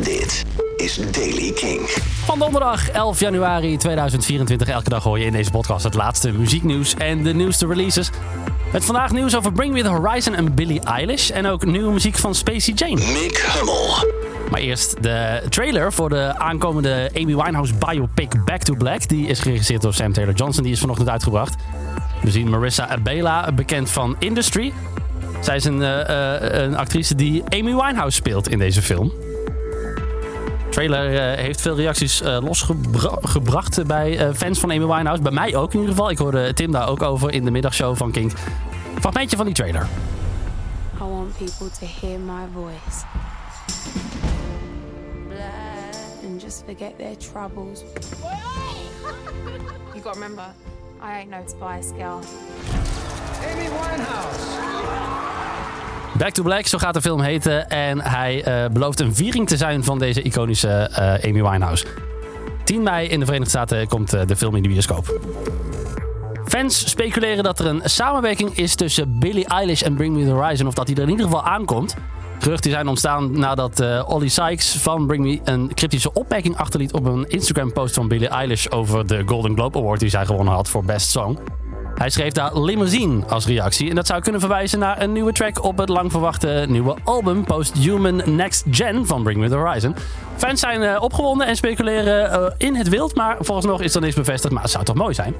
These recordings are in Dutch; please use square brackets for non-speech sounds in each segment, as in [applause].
Dit is Daily King. Van donderdag 11 januari 2024. Elke dag hoor je in deze podcast het laatste muzieknieuws en de nieuwste releases. Met vandaag nieuws over Bring Me The Horizon en Billie Eilish. En ook nieuwe muziek van Spacey Jane. Mick Hummel. Maar eerst de trailer voor de aankomende Amy Winehouse biopic Back to Black. Die is geregisseerd door Sam Taylor Johnson. Die is vanochtend uitgebracht. We zien Marissa Abela, bekend van Industry. Zij is een, eh, eh, een actrice die Amy Winehouse speelt in deze film. De trailer eh, heeft veel reacties eh, losgebracht bij eh, fans van Amy Winehouse. Bij mij ook in ieder geval. Ik hoorde Tim daar ook over in de middagshow van Kink. Fragmentje van die trailer. I want people to hear my voice. And just forget their troubles. [laughs] you gotta remember, I ain't no Spice Girl. Back to Black, zo gaat de film heten. En hij eh, belooft een viering te zijn van deze iconische eh, Amy Winehouse. 10 mei in de Verenigde Staten komt eh, de film in de bioscoop. Fans speculeren dat er een samenwerking is tussen Billie Eilish en Bring Me The Horizon. Of dat die er in ieder geval aankomt. Geruchten zijn ontstaan nadat Ollie Sykes van Bring Me een cryptische opmerking achterliet op een Instagram-post van Billie Eilish over de Golden Globe Award die zij gewonnen had voor Best Song. Hij schreef daar Limousine als reactie. En dat zou kunnen verwijzen naar een nieuwe track op het lang verwachte nieuwe album Post-Human Next Gen van Bring Me The Horizon. Fans zijn eh, opgewonden en speculeren eh, in het wild, maar volgens nog is er niks bevestigd. Maar het zou toch mooi zijn?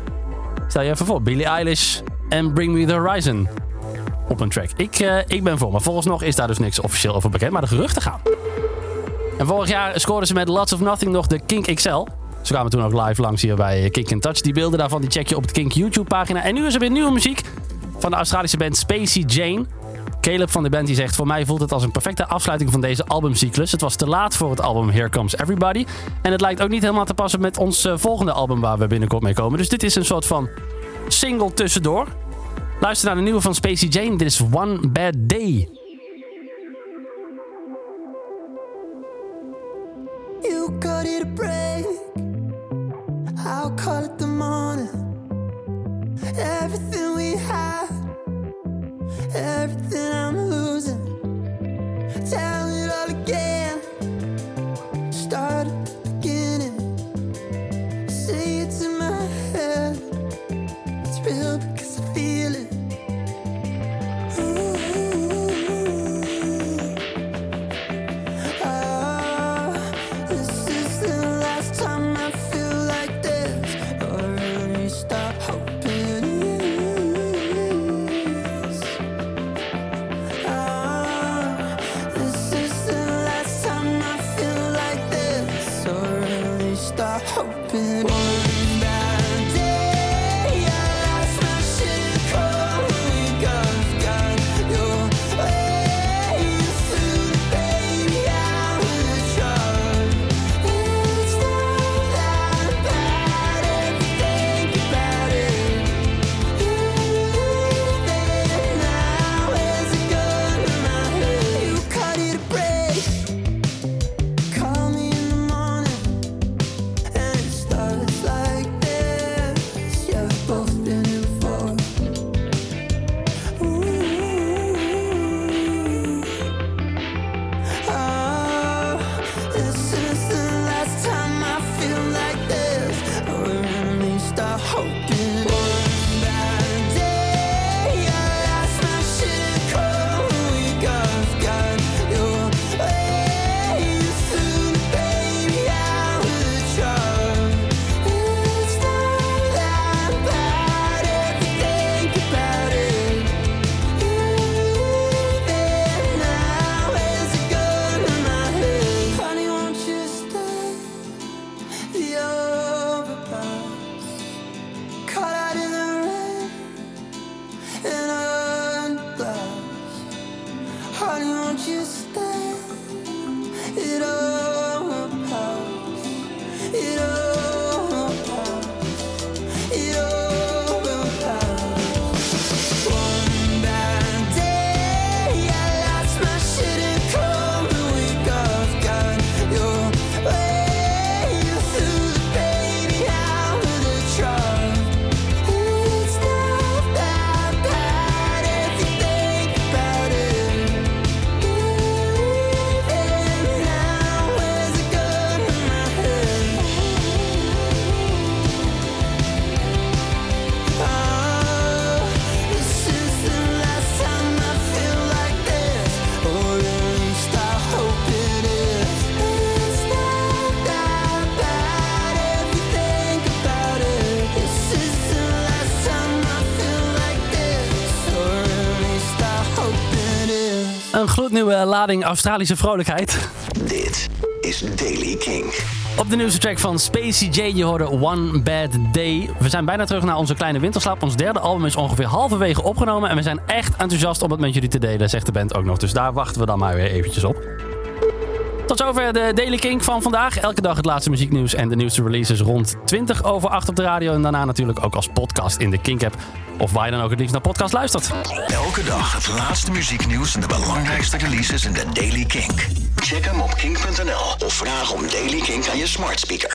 Stel je even voor, Billie Eilish en Bring Me The Horizon op een track. Ik, eh, ik ben voor, maar volgens nog is daar dus niks officieel over bekend, maar de geruchten gaan. En vorig jaar scoorden ze met Lots of Nothing nog de Kink XL. Ze kwamen toen ook live langs hier bij Kink in Touch. Die beelden daarvan die check je op de Kink YouTube pagina. En nu is er weer nieuwe muziek van de Australische band Spacey Jane. Caleb van de band die zegt... Voor mij voelt het als een perfecte afsluiting van deze albumcyclus. Het was te laat voor het album Here Comes Everybody. En het lijkt ook niet helemaal te passen met ons eh, volgende album... waar we binnenkort mee komen. Dus dit is een soort van single tussendoor. Luister naar de nieuwe van Spacey Jane. Dit is One Bad Day. You cut it. I'll call it the morning. Hoping. Gloednieuwe lading Australische vrolijkheid. Dit is Daily King. Op de nieuwste track van Spacey J, je hoorde One Bad Day. We zijn bijna terug naar onze kleine winterslaap. Ons derde album is ongeveer halverwege opgenomen. En we zijn echt enthousiast om het met jullie te delen, zegt de band ook nog. Dus daar wachten we dan maar weer eventjes op. Tot zover de Daily King van vandaag. Elke dag het laatste muzieknieuws en de nieuwste releases rond 20 over 8 op de radio. En daarna natuurlijk ook als podcast in de Kink-app. Of waar je dan ook het liefst naar podcast luistert. Elke dag het laatste muzieknieuws en de belangrijkste releases in de Daily King. Check hem op kink.nl of vraag om Daily King aan je smart speaker.